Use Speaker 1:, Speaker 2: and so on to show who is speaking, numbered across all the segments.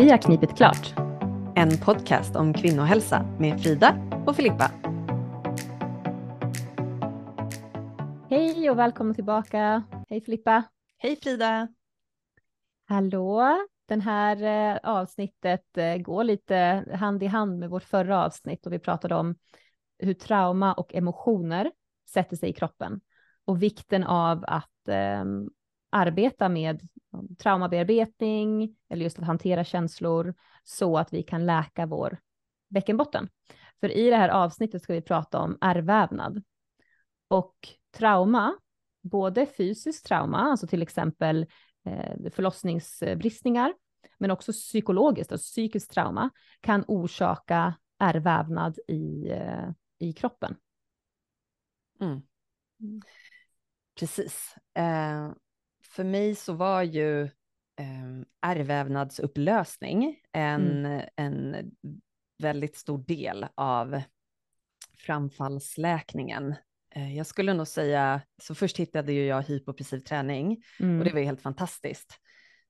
Speaker 1: Vi har knipit klart.
Speaker 2: En podcast om kvinnohälsa med Frida och Filippa.
Speaker 1: Hej och välkommen tillbaka. Hej Filippa.
Speaker 2: Hej Frida.
Speaker 1: Hallå. Den här eh, avsnittet eh, går lite hand i hand med vårt förra avsnitt och vi pratade om hur trauma och emotioner sätter sig i kroppen och vikten av att eh, arbeta med traumabearbetning eller just att hantera känslor så att vi kan läka vår bäckenbotten. För i det här avsnittet ska vi prata om ärrvävnad och trauma, både fysiskt trauma, alltså till exempel eh, förlossningsbristningar, men också psykologiskt, alltså psykiskt trauma, kan orsaka ärrvävnad i, eh, i kroppen.
Speaker 2: Mm. mm. Precis. Eh, för mig så var ju eh, ärrvävnadsupplösning en, mm. en väldigt stor del av framfallsläkningen. Eh, jag skulle nog säga, så först hittade ju jag hypopressiv träning mm. och det var helt fantastiskt.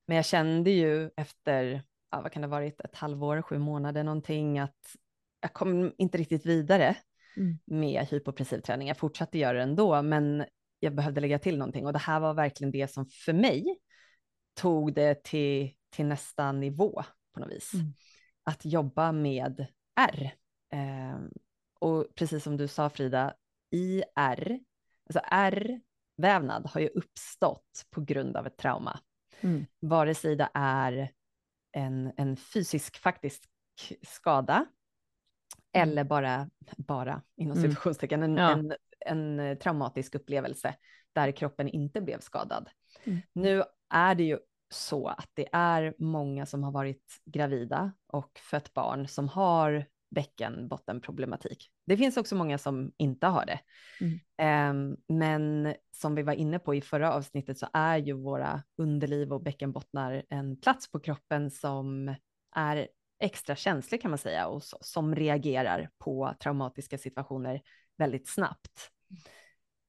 Speaker 2: Men jag kände ju efter, ja, vad kan det ha varit, ett halvår, sju månader någonting, att jag kom inte riktigt vidare mm. med hypopressiv träning. Jag fortsatte göra det ändå, men jag behövde lägga till någonting och det här var verkligen det som för mig tog det till, till nästa nivå på något vis. Mm. Att jobba med R. Eh, och precis som du sa Frida, i R, alltså R-vävnad har ju uppstått på grund av ett trauma. Mm. Vare sig det är en, en fysisk faktisk skada mm. eller bara, bara inom mm. situationstecken, en, ja. en en eh, traumatisk upplevelse där kroppen inte blev skadad. Mm. Nu är det ju så att det är många som har varit gravida och fött barn som har bäckenbottenproblematik. Det finns också många som inte har det. Mm. Um, men som vi var inne på i förra avsnittet så är ju våra underliv och bäckenbottnar en plats på kroppen som är extra känslig kan man säga och som reagerar på traumatiska situationer väldigt snabbt.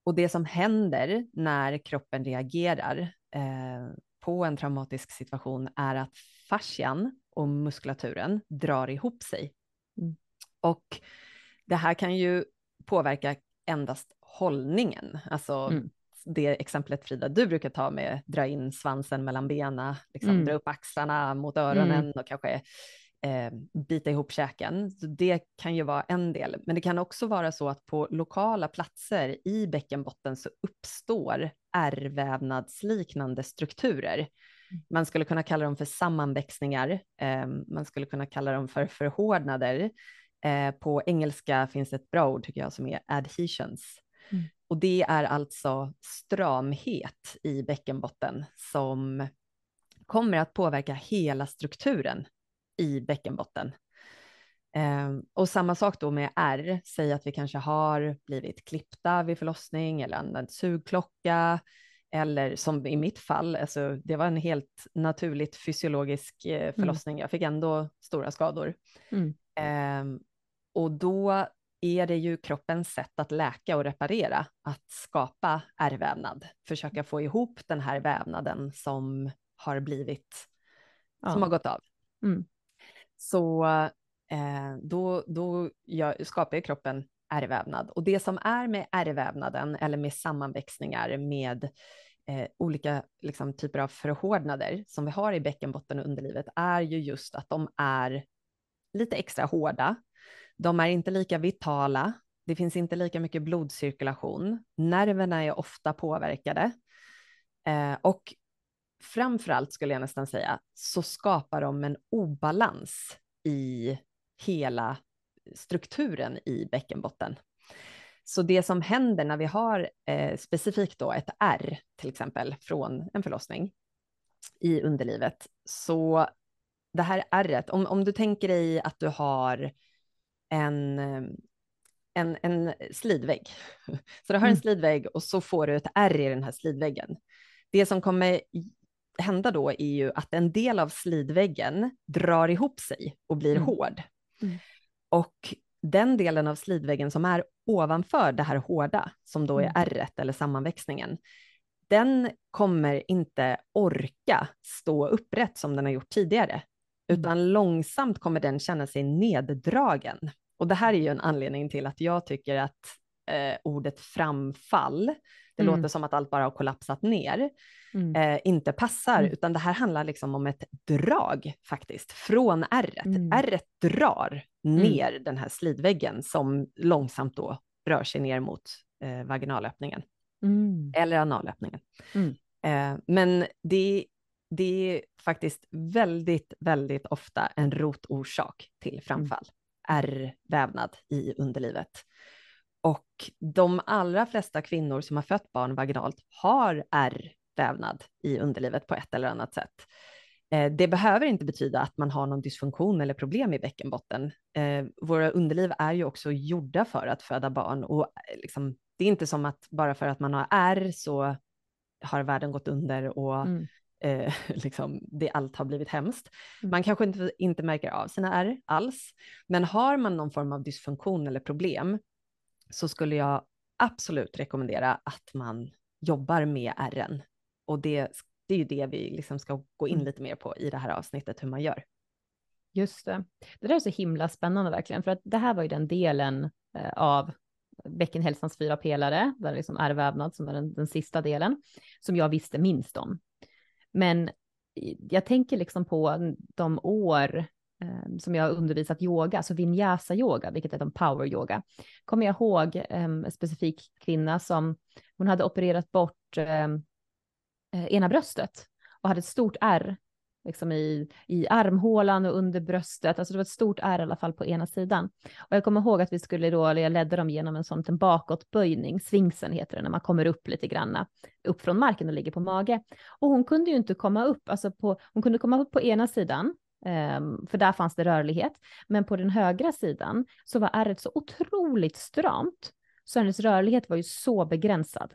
Speaker 2: Och det som händer när kroppen reagerar eh, på en traumatisk situation är att fascian och muskulaturen drar ihop sig. Mm. Och det här kan ju påverka endast hållningen, alltså mm. det exemplet Frida du brukar ta med dra in svansen mellan benen, liksom, mm. dra upp axlarna mot öronen mm. och kanske eh, bita ihop käken. Så det kan ju vara en del, men det kan också vara så att på lokala platser i bäckenbotten så uppstår ärrvävnadsliknande strukturer. Mm. Man skulle kunna kalla dem för sammanväxningar, eh, man skulle kunna kalla dem för förhårdnader. Eh, på engelska finns ett bra ord tycker jag som är adhesions. Mm. Och det är alltså stramhet i bäckenbotten som kommer att påverka hela strukturen i bäckenbotten. Eh, och samma sak då med R, säg att vi kanske har blivit klippta vid förlossning eller använt sugklocka eller som i mitt fall, alltså det var en helt naturligt fysiologisk eh, mm. förlossning. Mm. Jag fick ändå stora skador. Mm. Eh, och då är det ju kroppens sätt att läka och reparera, att skapa ärrvävnad, försöka få ihop den här vävnaden som har blivit, ja. som har gått av. Mm så eh, då, då jag, skapar ju kroppen ärrvävnad. Och det som är med ärrvävnaden eller med sammanväxningar med eh, olika liksom, typer av förhårdnader som vi har i bäckenbotten och underlivet är ju just att de är lite extra hårda. De är inte lika vitala. Det finns inte lika mycket blodcirkulation. Nerverna är ofta påverkade. Eh, och framförallt skulle jag nästan säga, så skapar de en obalans i hela strukturen i bäckenbotten. Så det som händer när vi har eh, specifikt då ett R, till exempel från en förlossning i underlivet, så det här ärret, om, om du tänker dig att du har en, en, en slidvägg. Så du har en mm. slidvägg och så får du ett R i den här slidväggen. Det som kommer hända då är ju att en del av slidväggen drar ihop sig och blir mm. hård. Mm. Och den delen av slidväggen som är ovanför det här hårda, som då är mm. ärret eller sammanväxningen, den kommer inte orka stå upprätt som den har gjort tidigare, utan långsamt kommer den känna sig neddragen. Och det här är ju en anledning till att jag tycker att eh, ordet framfall, det mm. låter som att allt bara har kollapsat ner, mm. eh, inte passar, mm. utan det här handlar liksom om ett drag faktiskt, från ärret. Mm. Ärret drar mm. ner den här slidväggen som långsamt då rör sig ner mot eh, vaginalöppningen. Mm. Eller analöppningen. Eh, men det, det är faktiskt väldigt, väldigt ofta en rotorsak till framfall. Ärrvävnad i underlivet. Och de allra flesta kvinnor som har fött barn vaginalt har ärrvävnad i underlivet på ett eller annat sätt. Eh, det behöver inte betyda att man har någon dysfunktion eller problem i bäckenbotten. Eh, våra underliv är ju också gjorda för att föda barn och eh, liksom, det är inte som att bara för att man har ärr så har världen gått under och mm. eh, liksom, det allt har blivit hemskt. Mm. Man kanske inte, inte märker av sina ärr alls, men har man någon form av dysfunktion eller problem så skulle jag absolut rekommendera att man jobbar med ärren. Och det, det är ju det vi liksom ska gå in mm. lite mer på i det här avsnittet, hur man gör.
Speaker 1: Just det. Det där är så himla spännande verkligen, för att det här var ju den delen eh, av bäckenhälsans fyra pelare, där liksom är vävnad som är den, den sista delen, som jag visste minst om. Men jag tänker liksom på de år Ehm, som jag har undervisat yoga, så vinyasa yoga, vilket är en power yoga. Kommer jag ihåg ehm, en specifik kvinna som hon hade opererat bort ehm, eh, ena bröstet och hade ett stort ärr liksom i, i armhålan och under bröstet. Alltså det var ett stort ärr i alla fall på ena sidan. Och jag kommer ihåg att vi skulle då, eller jag ledde dem genom en sån en bakåtböjning, svingsen heter det, när man kommer upp lite granna, upp från marken och ligger på mage. Och hon kunde ju inte komma upp, alltså på, hon kunde komma upp på ena sidan, för där fanns det rörlighet, men på den högra sidan så var ärret så otroligt stramt, så hennes rörlighet var ju så begränsad.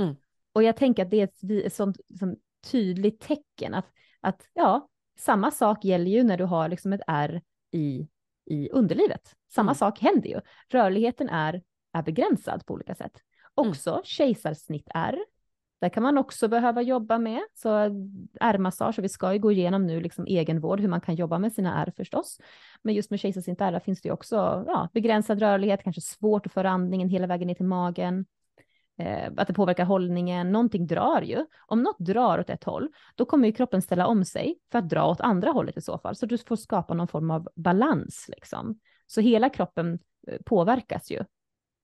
Speaker 1: Mm. Och jag tänker att det är ett, ett sånt som tydligt tecken att att ja, samma sak gäller ju när du har liksom ett R i, i underlivet. Samma mm. sak händer ju. Rörligheten är, är begränsad på olika sätt. Mm. Också mm. kejsarsnitt R. Där kan man också behöva jobba med. Så ärrmassage, och vi ska ju gå igenom nu liksom egenvård, hur man kan jobba med sina ärr förstås. Men just med kejsarsnitt R finns det ju också ja, begränsad rörlighet, kanske svårt att föra andningen hela vägen ner till magen eh, att det påverkar hållningen, någonting drar ju. Om något drar åt ett håll, då kommer ju kroppen ställa om sig för att dra åt andra hållet i så fall. Så du får skapa någon form av balans liksom. Så hela kroppen eh, påverkas ju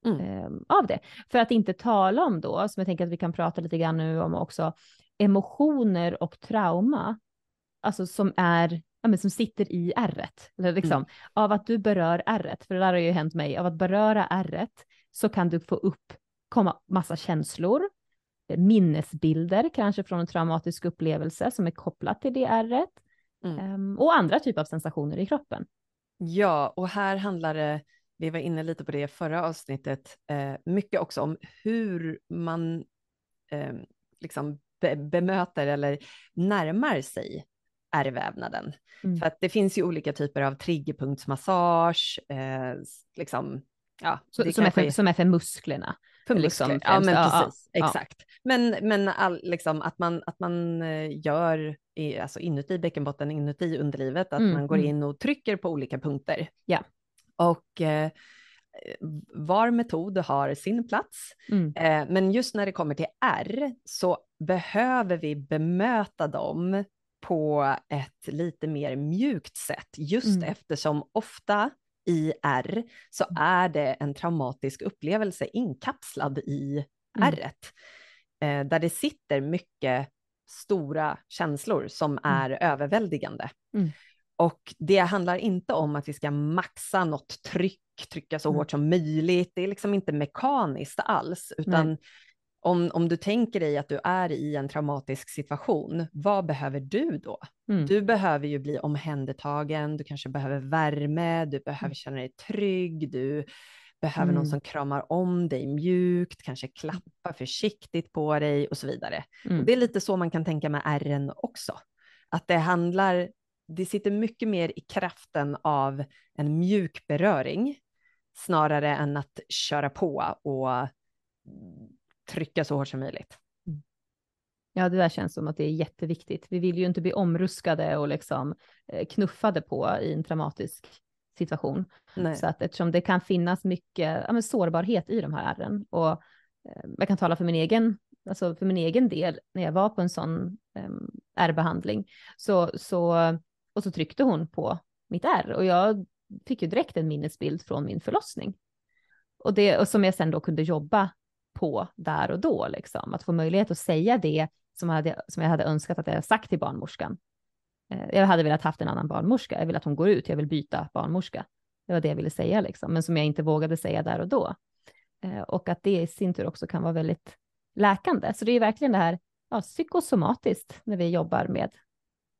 Speaker 1: mm. eh, av det. För att inte tala om då, som jag tänker att vi kan prata lite grann nu om också, emotioner och trauma, alltså som är ja, men som sitter i ärret, liksom, mm. av att du berör ärret, för det där har ju hänt mig, av att beröra ärret så kan du få upp komma massa känslor, eh, minnesbilder kanske från en traumatisk upplevelse som är kopplat till det ärret mm. um, och andra typer av sensationer i kroppen.
Speaker 2: Ja, och här handlar det, vi var inne lite på det i förra avsnittet, eh, mycket också om hur man eh, liksom be bemöter eller närmar sig ärrvävnaden. Mm. För att det finns ju olika typer av triggerpunktsmassage, eh, liksom, ja,
Speaker 1: så, som, är för, som är för musklerna.
Speaker 2: För liksom, muskler, ja men precis, ja, exakt. Men, men all, liksom, att, man, att man eh, gör i, alltså inuti bäckenbotten, inuti underlivet, att mm, man går mm. in och trycker på olika punkter.
Speaker 1: Ja.
Speaker 2: Och eh, var metod har sin plats. Mm. Eh, men just när det kommer till R så behöver vi bemöta dem på ett lite mer mjukt sätt, just mm. eftersom ofta i R så mm. är det en traumatisk upplevelse inkapslad i mm. ärret. Eh, där det sitter mycket stora känslor som mm. är mm. överväldigande. Och det handlar inte om att vi ska maxa något tryck, trycka så mm. hårt som möjligt. Det är liksom inte mekaniskt alls, utan Nej om, om du tänker dig att du är i en traumatisk situation, vad behöver du då? Mm. Du behöver ju bli omhändertagen, du kanske behöver värme, du behöver mm. känna dig trygg, du behöver mm. någon som kramar om dig mjukt, kanske klappar försiktigt på dig och så vidare. Och mm. det är lite så man kan tänka med ärren också. Att det handlar, det sitter mycket mer i kraften av en mjuk beröring snarare än att köra på och trycka så hårt som möjligt. Mm.
Speaker 1: Ja, det där känns som att det är jätteviktigt. Vi vill ju inte bli omruskade och liksom eh, knuffade på i en traumatisk situation. Nej. Så att eftersom det kan finnas mycket ja, sårbarhet i de här ärren och eh, jag kan tala för min egen, alltså för min egen del när jag var på en sån eh, ärrbehandling så, så, och så tryckte hon på mitt ärr och jag fick ju direkt en minnesbild från min förlossning. Och, det, och som jag sen då kunde jobba på där och då, liksom. att få möjlighet att säga det som, hade, som jag hade önskat att jag sagt till barnmorskan. Eh, jag hade velat haft en annan barnmorska, jag vill att hon går ut, jag vill byta barnmorska. Det var det jag ville säga, liksom. men som jag inte vågade säga där och då. Eh, och att det i sin tur också kan vara väldigt läkande. Så det är verkligen det här ja, psykosomatiskt när vi jobbar med,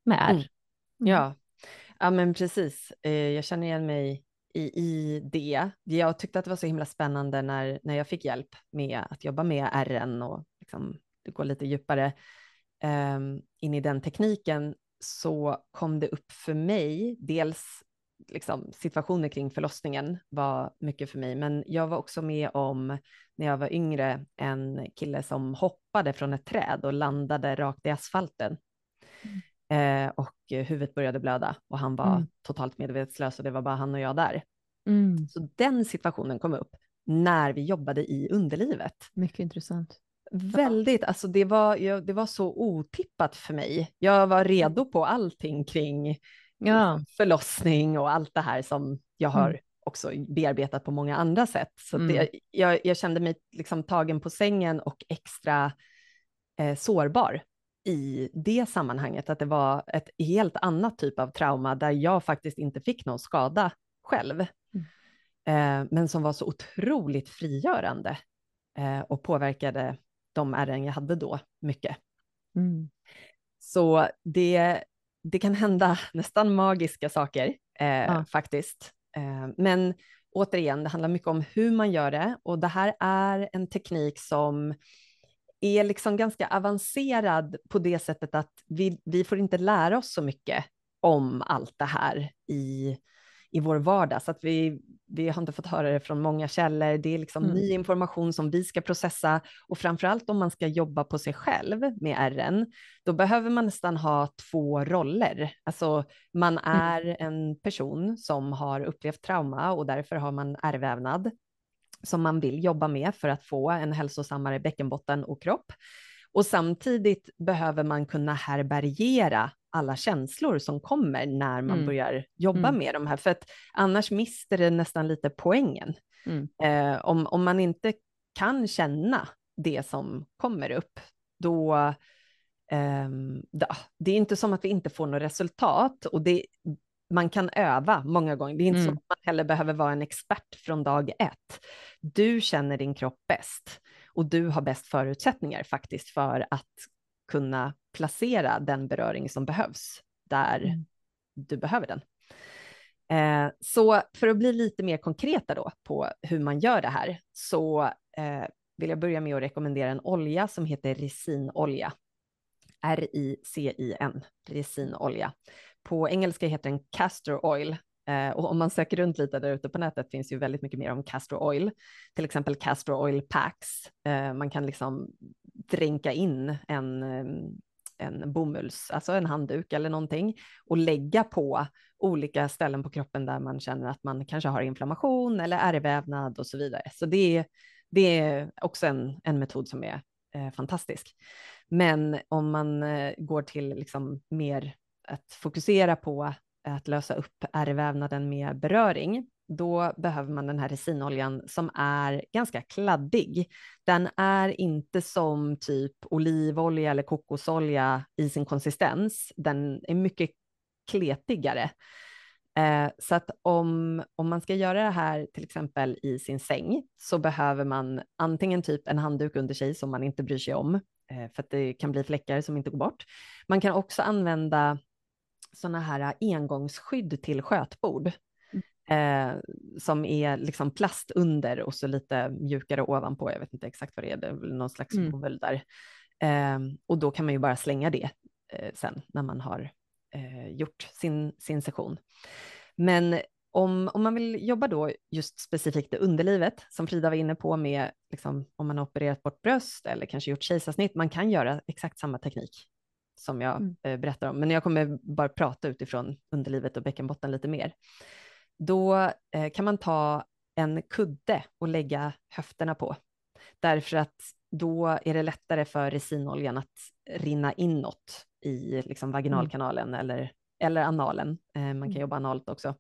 Speaker 1: med R. Mm.
Speaker 2: Mm. Ja. ja, men precis. Eh, jag känner igen mig i, i det. Jag tyckte att det var så himla spännande när, när jag fick hjälp med att jobba med RN och liksom gå lite djupare um, in i den tekniken så kom det upp för mig, dels liksom, situationer kring förlossningen var mycket för mig, men jag var också med om när jag var yngre en kille som hoppade från ett träd och landade rakt i asfalten. Mm. Eh, och huvudet började blöda och han var mm. totalt medvetslös och det var bara han och jag där. Mm. Så den situationen kom upp när vi jobbade i underlivet.
Speaker 1: Mycket intressant.
Speaker 2: Väldigt, alltså det var, det var så otippat för mig. Jag var redo på allting kring ja. förlossning och allt det här som jag har mm. också bearbetat på många andra sätt. Så mm. det, jag, jag, kände mig liksom tagen på sängen och extra eh, sårbar i det sammanhanget, att det var ett helt annat typ av trauma där jag faktiskt inte fick någon skada själv, mm. eh, men som var så otroligt frigörande eh, och påverkade de ärren jag hade då mycket. Mm. Så det, det kan hända nästan magiska saker eh, ja. faktiskt. Eh, men återigen, det handlar mycket om hur man gör det och det här är en teknik som är liksom ganska avancerad på det sättet att vi, vi får inte lära oss så mycket om allt det här i, i vår vardag, så att vi, vi har inte fått höra det från många källor. Det är liksom mm. ny information som vi ska processa och framför allt om man ska jobba på sig själv med RN, då behöver man nästan ha två roller. Alltså man mm. är mm. en person som har upplevt trauma och därför har man ärrvävnad som man vill jobba med för att få en hälsosammare bäckenbotten och kropp. Och samtidigt behöver man kunna härbärgera alla känslor som kommer när man mm. börjar jobba mm. med de här, för att annars mister det nästan lite poängen. Mm. Eh, om, om man inte kan känna det som kommer upp, då eh, det är inte som att vi inte får något resultat och det, man kan öva många gånger. Det är inte mm. så att man heller behöver vara en expert från dag ett. Du känner din kropp bäst och du har bäst förutsättningar faktiskt för att kunna placera den beröring som behövs där mm. du behöver den. Eh, så för att bli lite mer konkreta då på hur man gör det här så eh, vill jag börja med att rekommendera en olja som heter resinolja. R-I-C-I-N, resinolja. På engelska heter den castor oil eh, och om man söker runt lite där ute på nätet finns ju väldigt mycket mer om castor oil, till exempel castor oil packs. Eh, man kan liksom dränka in en, eh, en bomulls, alltså en handduk eller någonting och lägga på olika ställen på kroppen där man känner att man kanske har inflammation eller ärrvävnad och så vidare. Så det, det är också en, en metod som är eh, fantastisk. Men om man eh, går till liksom mer att fokusera på att lösa upp ärrvävnaden med beröring, då behöver man den här resinoljan som är ganska kladdig. Den är inte som typ olivolja eller kokosolja i sin konsistens. Den är mycket kletigare. Eh, så att om, om man ska göra det här till exempel i sin säng så behöver man antingen typ en handduk under sig som man inte bryr sig om eh, för att det kan bli fläckar som inte går bort. Man kan också använda sådana här engångsskydd till skötbord eh, som är liksom plast under och så lite mjukare ovanpå. Jag vet inte exakt vad det är, det är väl någon slags mm. bomull där. Eh, och då kan man ju bara slänga det eh, sen när man har eh, gjort sin, sin session. Men om, om man vill jobba då just specifikt i underlivet, som Frida var inne på med liksom, om man har opererat bort bröst eller kanske gjort kejsarsnitt, man kan göra exakt samma teknik som jag mm. eh, berättar om, men jag kommer bara prata utifrån underlivet och bäckenbotten lite mer. Då eh, kan man ta en kudde och lägga höfterna på, därför att då är det lättare för resinoljan att rinna inåt i liksom vaginalkanalen mm. eller, eller analen. Eh, man kan mm. jobba analt också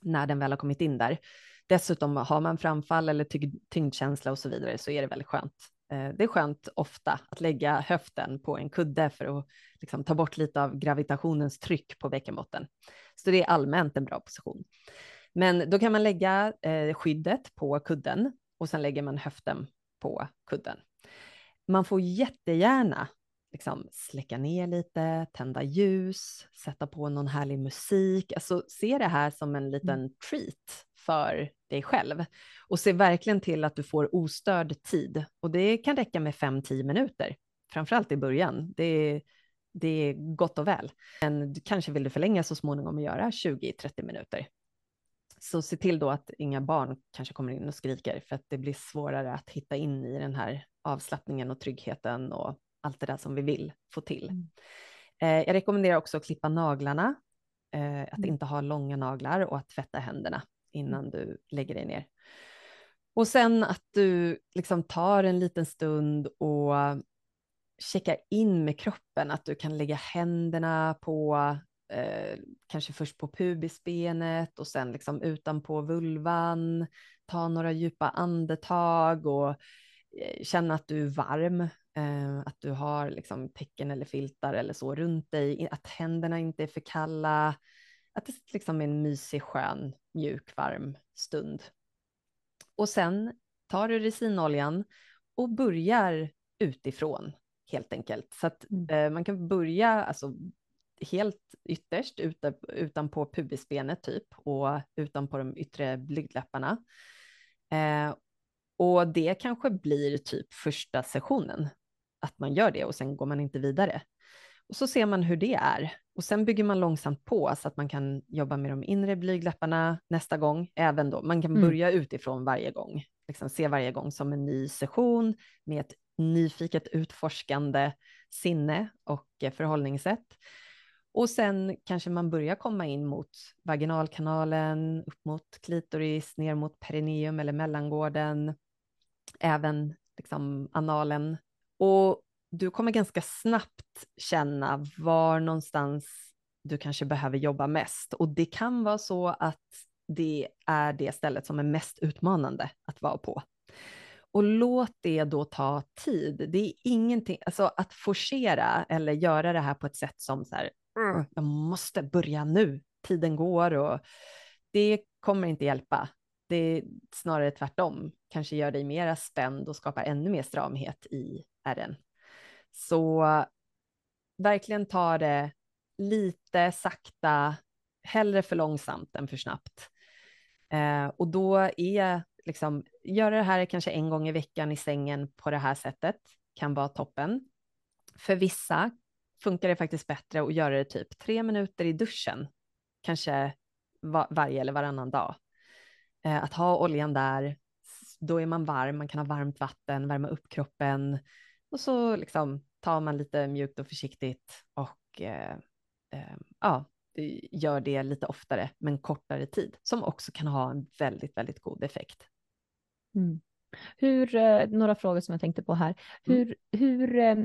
Speaker 2: när den väl har kommit in där. Dessutom har man framfall eller tyngdkänsla och så vidare så är det väldigt skönt. Eh, det är skönt ofta att lägga höften på en kudde för att liksom ta bort lite av gravitationens tryck på bäckenbotten. Så det är allmänt en bra position. Men då kan man lägga eh, skyddet på kudden och sen lägger man höften på kudden. Man får jättegärna liksom släcka ner lite, tända ljus, sätta på någon härlig musik. Alltså se det här som en liten mm. treat för dig själv och se verkligen till att du får ostörd tid. Och det kan räcka med 5-10 minuter, framförallt i början. Det är, det är gott och väl. Men du kanske vill du förlänga så småningom och göra 20-30 minuter. Så se till då att inga barn kanske kommer in och skriker för att det blir svårare att hitta in i den här avslappningen och tryggheten och allt det där som vi vill få till. Mm. Eh, jag rekommenderar också att klippa naglarna, eh, att mm. inte ha långa naglar och att tvätta händerna innan du lägger dig ner. Och sen att du liksom tar en liten stund och checkar in med kroppen, att du kan lägga händerna på eh, kanske först på pubisbenet och sen liksom utanpå vulvan, ta några djupa andetag och eh, känna att du är varm Eh, att du har liksom täcken eller filtar eller så runt dig, att händerna inte är för kalla, att det liksom är en mysig, skön, mjuk, varm stund. Och sen tar du resinoljan och börjar utifrån helt enkelt. Så att mm. eh, man kan börja alltså, helt ytterst ute, utanpå pubisbenet typ och utanpå de yttre blygdläpparna. Eh, och det kanske blir typ första sessionen att man gör det och sen går man inte vidare. Och så ser man hur det är och sen bygger man långsamt på så att man kan jobba med de inre blygdläpparna nästa gång. Även då, man kan mm. börja mm. utifrån varje gång, liksom se varje gång som en ny session med ett nyfiket utforskande sinne och förhållningssätt. Och sen kanske man börjar komma in mot vaginalkanalen, upp mot klitoris, ner mot perineum eller mellangården, även liksom analen och du kommer ganska snabbt känna var någonstans du kanske behöver jobba mest. Och det kan vara så att det är det stället som är mest utmanande att vara på. Och låt det då ta tid. Det är ingenting, alltså att forcera eller göra det här på ett sätt som så här, jag måste börja nu, tiden går och det kommer inte hjälpa. Det är snarare tvärtom, kanske gör dig mera spänd och skapar ännu mer stramhet i den. Så verkligen ta det lite sakta, hellre för långsamt än för snabbt. Eh, och då är liksom, göra det här kanske en gång i veckan i sängen på det här sättet kan vara toppen. För vissa funkar det faktiskt bättre att göra det typ tre minuter i duschen, kanske var, varje eller varannan dag. Eh, att ha oljan där, då är man varm, man kan ha varmt vatten, värma upp kroppen, och så liksom tar man lite mjukt och försiktigt och eh, eh, ja, gör det lite oftare men kortare tid som också kan ha en väldigt, väldigt god effekt.
Speaker 1: Mm. Hur, eh, några frågor som jag tänkte på här. Mm. Hur, hur eh,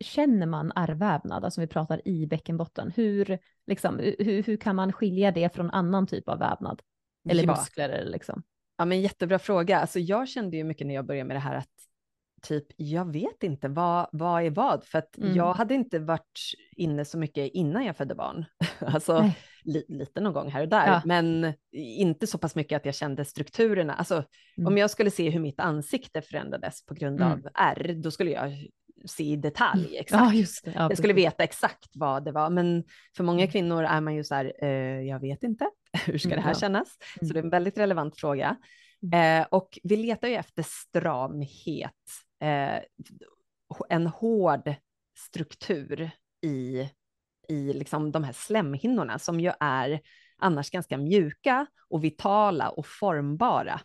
Speaker 1: känner man ärrvävnad, alltså vi pratar i bäckenbotten? Hur, liksom, hur, hur kan man skilja det från annan typ av vävnad? Eller ja. muskler liksom?
Speaker 2: Ja, men jättebra fråga. Alltså jag kände ju mycket när jag började med det här att typ, jag vet inte vad, vad är vad, för att mm. jag hade inte varit inne så mycket innan jag födde barn. alltså li, lite någon gång här och där, ja. men inte så pass mycket att jag kände strukturerna. Alltså mm. om jag skulle se hur mitt ansikte förändrades på grund mm. av R, då skulle jag se i detalj mm. exakt. Ja, just det. Ja, jag skulle veta exakt vad det var, men för många mm. kvinnor är man ju så här, eh, jag vet inte, hur ska det här kännas? Så det är en väldigt relevant fråga. Eh, och vi letar ju efter stramhet eh, en hård struktur i, i liksom de här slemhinnorna som ju är annars ganska mjuka och vitala och formbara.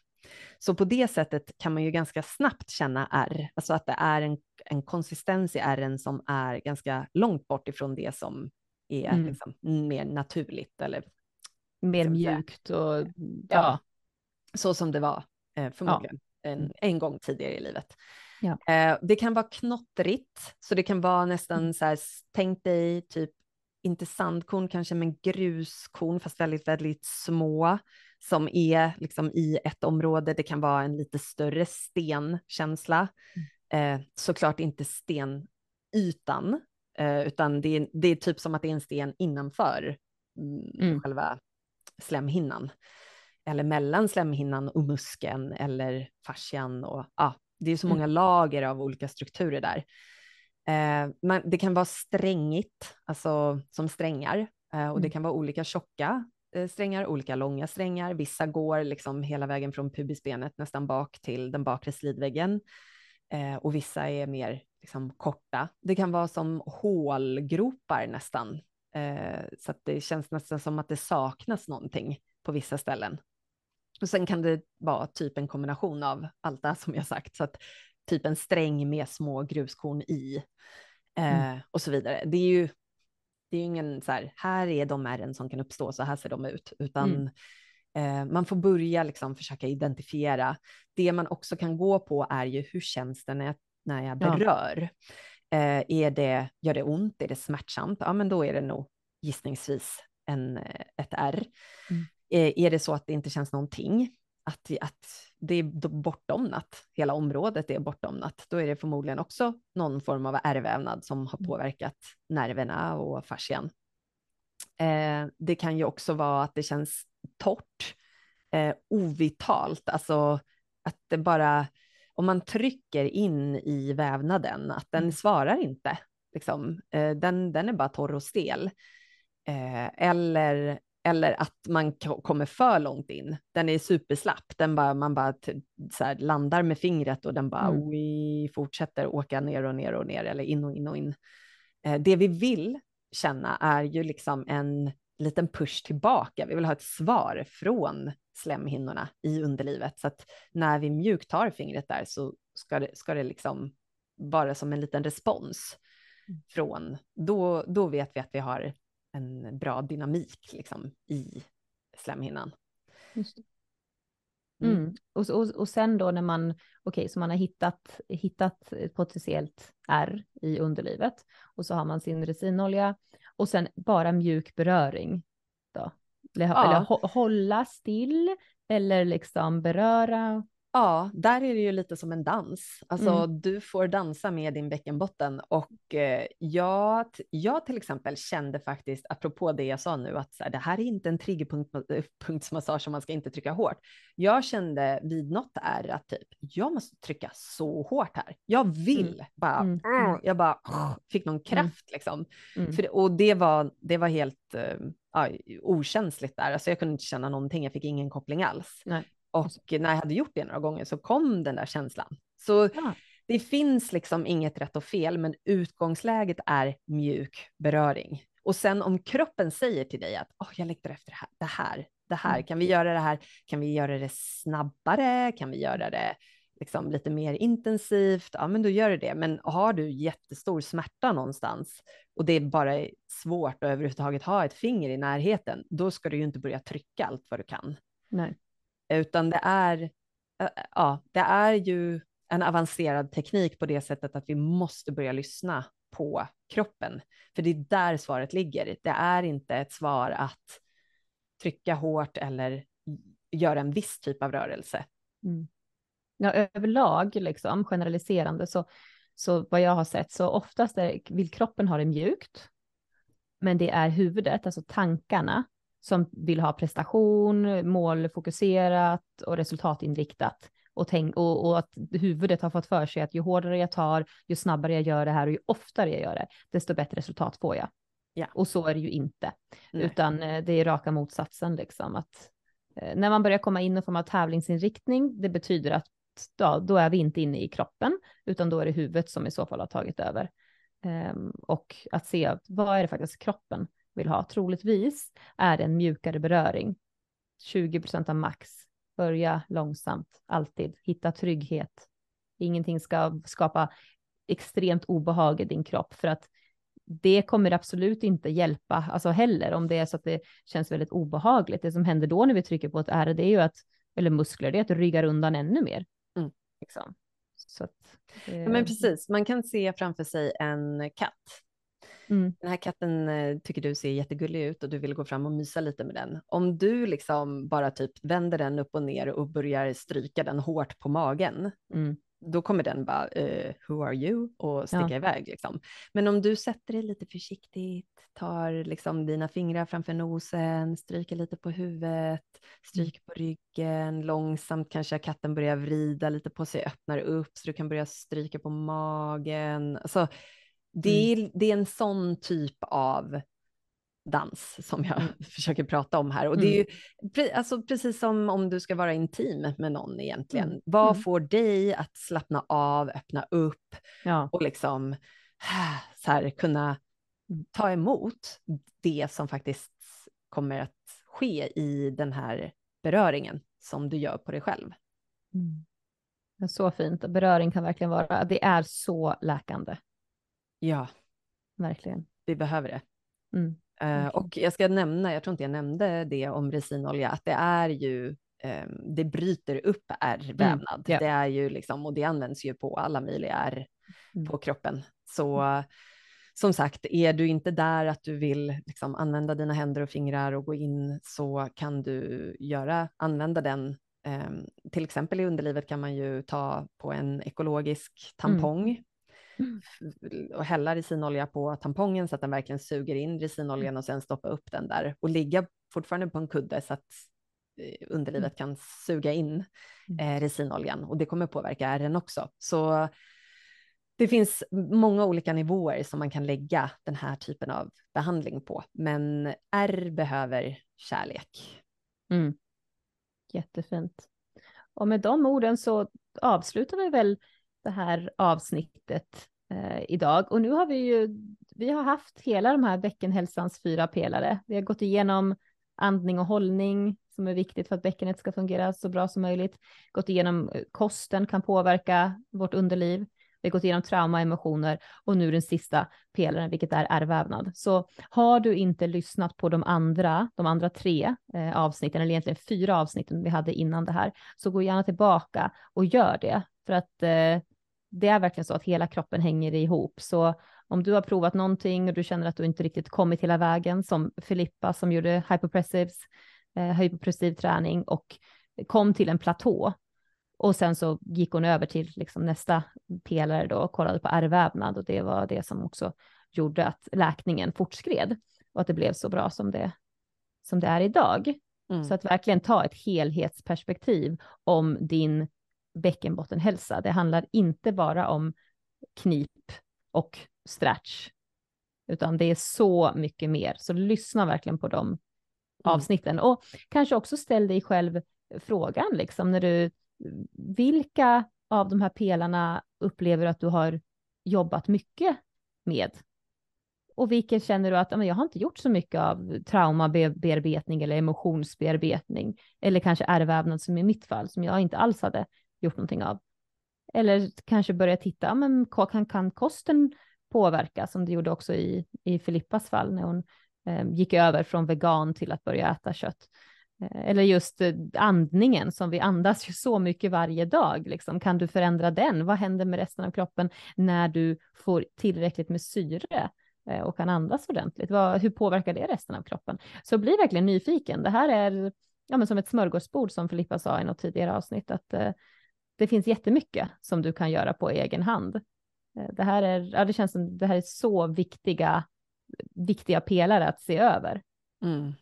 Speaker 2: Så på det sättet kan man ju ganska snabbt känna ärr, alltså att det är en, en konsistens i ärren som är ganska långt bort ifrån det som är mm. liksom mer naturligt eller
Speaker 1: mer mjukt och ja.
Speaker 2: ja. så som det var eh, förmodligen ja. en, en gång tidigare i livet. Ja. Eh, det kan vara knottrigt, så det kan vara nästan mm. så här, tänk dig typ inte sandkorn kanske, men gruskorn, fast väldigt, väldigt små som är liksom i ett område. Det kan vara en lite större stenkänsla. Mm. Eh, såklart inte stenytan, eh, utan det är, det är typ som att det är en sten innanför mm. mm. själva slemhinnan. Eller mellan slemhinnan och muskeln eller fascian och ja, det är så mm. många lager av olika strukturer där. Eh, men det kan vara strängigt, alltså som strängar, eh, och det mm. kan vara olika tjocka eh, strängar, olika långa strängar. Vissa går liksom hela vägen från pubisbenet nästan bak till den bakre slidväggen eh, och vissa är mer liksom, korta. Det kan vara som hålgropar nästan, eh, så att det känns nästan som att det saknas någonting på vissa ställen. Och sen kan det vara typ en kombination av allt det som jag sagt, så att typ en sträng med små gruskorn i eh, mm. och så vidare. Det är ju det är ingen så här, här är de ärren som kan uppstå, så här ser de ut, utan mm. eh, man får börja liksom försöka identifiera. Det man också kan gå på är ju hur känns det när jag, när jag berör? Ja. Eh, är det, gör det ont? Är det smärtsamt? Ja, men då är det nog gissningsvis en, ett ärr. Mm. Eh, är det så att det inte känns någonting, att, att det är bortdomnat, hela området är bortdomnat, då är det förmodligen också någon form av ärrvävnad som har mm. påverkat nerverna och fascian. Eh, det kan ju också vara att det känns torrt, eh, ovitalt, alltså att det bara, om man trycker in i vävnaden, att den mm. svarar inte, liksom. Eh, den, den är bara torr och stel. Eh, eller eller att man kommer för långt in. Den är superslapp, den bara, man bara här, landar med fingret och den bara mm. oj, fortsätter åka ner och ner och ner eller in och in och in. Eh, det vi vill känna är ju liksom en liten push tillbaka. Vi vill ha ett svar från slemhinnorna i underlivet så att när vi mjukt tar fingret där så ska det, ska det liksom vara som en liten respons mm. från, då, då vet vi att vi har en bra dynamik liksom, i slemhinnan.
Speaker 1: Mm. Mm. Och, och, och sen då när man, okej, okay, så man har hittat, hittat ett potentiellt R i underlivet och så har man sin resinolja och sen bara mjuk beröring då. Eller, ja. eller hålla still eller liksom beröra.
Speaker 2: Ja, där är det ju lite som en dans. Alltså mm. du får dansa med din bäckenbotten och eh, jag, jag till exempel kände faktiskt, apropå det jag sa nu, att så här, det här är inte en triggerpunktsmassage som man ska inte trycka hårt. Jag kände vid något är att typ, jag måste trycka så hårt här. Jag vill mm. bara, mm. Uh, jag bara fick någon mm. kraft liksom. Mm. För, och det var, det var helt uh, okänsligt där, alltså jag kunde inte känna någonting, jag fick ingen koppling alls. Nej. Och när jag hade gjort det några gånger så kom den där känslan. Så ja. det finns liksom inget rätt och fel, men utgångsläget är mjuk beröring. Och sen om kroppen säger till dig att oh, jag längtar efter det här, det här, det här, mm. kan vi göra det här, kan vi göra det snabbare, kan vi göra det liksom lite mer intensivt, ja men då gör det det. Men har du jättestor smärta någonstans och det är bara svårt att överhuvudtaget ha ett finger i närheten, då ska du ju inte börja trycka allt vad du kan.
Speaker 1: Nej
Speaker 2: utan det är, eh, ja, det är ju en avancerad teknik på det sättet att vi måste börja lyssna på kroppen. För det är där svaret ligger. Det är inte ett svar att trycka hårt eller göra en viss typ av rörelse.
Speaker 1: Mm. Ja, överlag, liksom, generaliserande, så, så vad jag har sett, så oftast är, vill kroppen ha det mjukt, men det är huvudet, alltså tankarna, som vill ha prestation, målfokuserat och resultatinriktat. Och, tänk, och, och, att huvudet har fått för sig att ju hårdare jag tar, ju snabbare jag gör det här och ju oftare jag gör det, desto bättre resultat får jag. Ja. Och så är det ju inte, Nej. utan eh, det är raka motsatsen liksom. Att, eh, när man börjar komma in i form av tävlingsinriktning, det betyder att då, då är vi inte inne i kroppen, utan då är det huvudet som i så fall har tagit över. Um, och att se vad är det faktiskt kroppen vill ha. Troligtvis är en mjukare beröring. 20 procent av max. Börja långsamt, alltid. Hitta trygghet. Ingenting ska skapa extremt obehag i din kropp för att det kommer absolut inte hjälpa, alltså heller om det är så att det känns väldigt obehagligt. Det som händer då när vi trycker på ett ärr, det är ju att, eller muskler, det är att det ryggar undan ännu mer. Mm. Liksom.
Speaker 2: Så att, eh... ja, men precis, man kan se framför sig en katt. Mm. Den här katten eh, tycker du ser jättegullig ut och du vill gå fram och mysa lite med den. Om du liksom bara typ vänder den upp och ner och börjar stryka den hårt på magen, mm då kommer den bara, uh, who are you? och sticka ja. iväg. Liksom. Men om du sätter dig lite försiktigt, tar liksom dina fingrar framför nosen, stryker lite på huvudet, stryker på ryggen, långsamt kanske katten börjar vrida lite på sig, öppnar upp så du kan börja stryka på magen. Alltså, det, mm. är, det är en sån typ av dans som jag mm. försöker prata om här. Och det är ju mm. alltså, precis som om du ska vara intim med någon egentligen. Mm. Vad mm. får dig att slappna av, öppna upp ja. och liksom så här, kunna ta emot det som faktiskt kommer att ske i den här beröringen som du gör på dig själv.
Speaker 1: Mm. Så fint. Beröring kan verkligen vara, det är så läkande.
Speaker 2: Ja.
Speaker 1: Verkligen.
Speaker 2: Vi behöver det. Mm. Uh, och jag ska nämna, jag tror inte jag nämnde det om resinolja, att det är ju, um, det bryter upp ärrvävnad. Mm, yeah. Det är ju liksom, och det används ju på alla möjliga ärr mm. på kroppen. Så mm. som sagt, är du inte där att du vill liksom använda dina händer och fingrar och gå in så kan du göra, använda den um, till exempel i underlivet kan man ju ta på en ekologisk tampong. Och hälla resinolja på tampongen så att den verkligen suger in resinoljan mm. och sen stoppa upp den där och ligga fortfarande på en kudde så att eh, underlivet mm. kan suga in mm. eh, resinoljan och det kommer påverka ärren också. Så det finns många olika nivåer som man kan lägga den här typen av behandling på, men ärr behöver kärlek.
Speaker 1: Mm. Jättefint. Och med de orden så avslutar vi väl det här avsnittet eh, idag. Och nu har vi ju, vi har haft hela de här bäckenhälsans fyra pelare. Vi har gått igenom andning och hållning som är viktigt för att bäckenet ska fungera så bra som möjligt. Gått igenom eh, kosten kan påverka vårt underliv. Vi har gått igenom trauma, emotioner och nu den sista pelaren, vilket är ärrvävnad. Så har du inte lyssnat på de andra, de andra tre eh, avsnitten, eller egentligen fyra avsnitten vi hade innan det här, så gå gärna tillbaka och gör det. För att eh, det är verkligen så att hela kroppen hänger ihop. Så om du har provat någonting och du känner att du inte riktigt kommit hela vägen, som Filippa som gjorde hypopressives, eh, hypopressiv träning och kom till en platå. Och sen så gick hon över till liksom nästa pelare då och kollade på ärrvävnad och det var det som också gjorde att läkningen fortskred och att det blev så bra som det, som det är idag. Mm. Så att verkligen ta ett helhetsperspektiv om din bäckenbottenhälsa. Det handlar inte bara om knip och stretch, utan det är så mycket mer. Så lyssna verkligen på de mm. avsnitten och kanske också ställ dig själv frågan liksom när du vilka av de här pelarna upplever att du har jobbat mycket med? Och vilken känner du att men jag har inte gjort så mycket av traumabearbetning eller emotionsbearbetning eller kanske ärrvävnad som i mitt fall som jag inte alls hade gjort någonting av. Eller kanske börja titta, men kan, kan kosten påverka som det gjorde också i, i Filippas fall när hon eh, gick över från vegan till att börja äta kött. Eh, eller just eh, andningen som vi andas ju så mycket varje dag. Liksom. Kan du förändra den? Vad händer med resten av kroppen när du får tillräckligt med syre eh, och kan andas ordentligt? Vad, hur påverkar det resten av kroppen? Så bli verkligen nyfiken. Det här är ja, men som ett smörgåsbord som Filippa sa i något tidigare avsnitt. Att, eh, det finns jättemycket som du kan göra på egen hand. Eh, det här är, ja, det känns som det här är så viktiga, viktiga pelare att se över. Mm.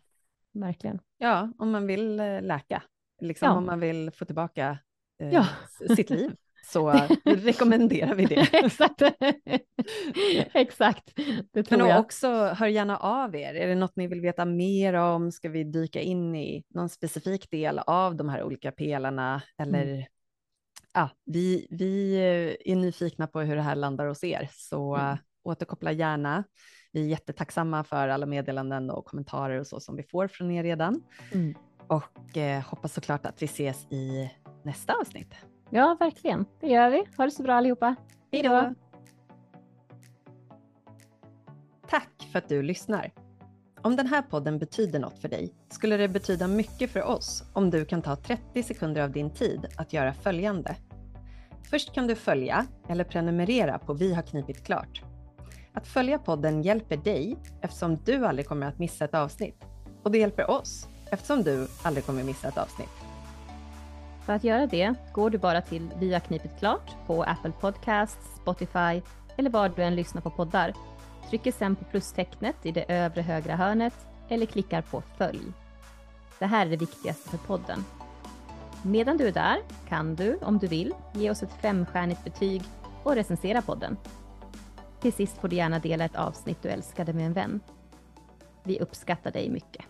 Speaker 1: Verkligen.
Speaker 2: Ja, om man vill eh, läka, liksom ja. om man vill få tillbaka eh, ja. sitt liv så rekommenderar vi det.
Speaker 1: Exakt. Exakt.
Speaker 2: Det tror Men jag. också hör gärna av er. Är det något ni vill veta mer om? Ska vi dyka in i någon specifik del av de här olika pelarna? Eller mm ja, vi, vi är nyfikna på hur det här landar hos er, så mm. återkoppla gärna. Vi är jättetacksamma för alla meddelanden och kommentarer och så som vi får från er redan. Mm. Och eh, hoppas såklart att vi ses i nästa avsnitt.
Speaker 1: Ja, verkligen. Det gör vi. Ha det så bra allihopa.
Speaker 2: Hej då! Tack för att du lyssnar. Om den här podden betyder något för dig skulle det betyda mycket för oss om du kan ta 30 sekunder av din tid att göra följande. Först kan du följa eller prenumerera på Vi har knipit klart. Att följa podden hjälper dig eftersom du aldrig kommer att missa ett avsnitt. Och det hjälper oss eftersom du aldrig kommer missa ett avsnitt.
Speaker 1: För att göra det går du bara till Vi har knipit klart på Apple Podcasts, Spotify eller var du än lyssnar på poddar trycker sen på plustecknet i det övre högra hörnet eller klickar på följ. Det här är det viktigaste för podden. Medan du är där kan du, om du vill, ge oss ett femstjärnigt betyg och recensera podden. Till sist får du gärna dela ett avsnitt du älskade med en vän. Vi uppskattar dig mycket.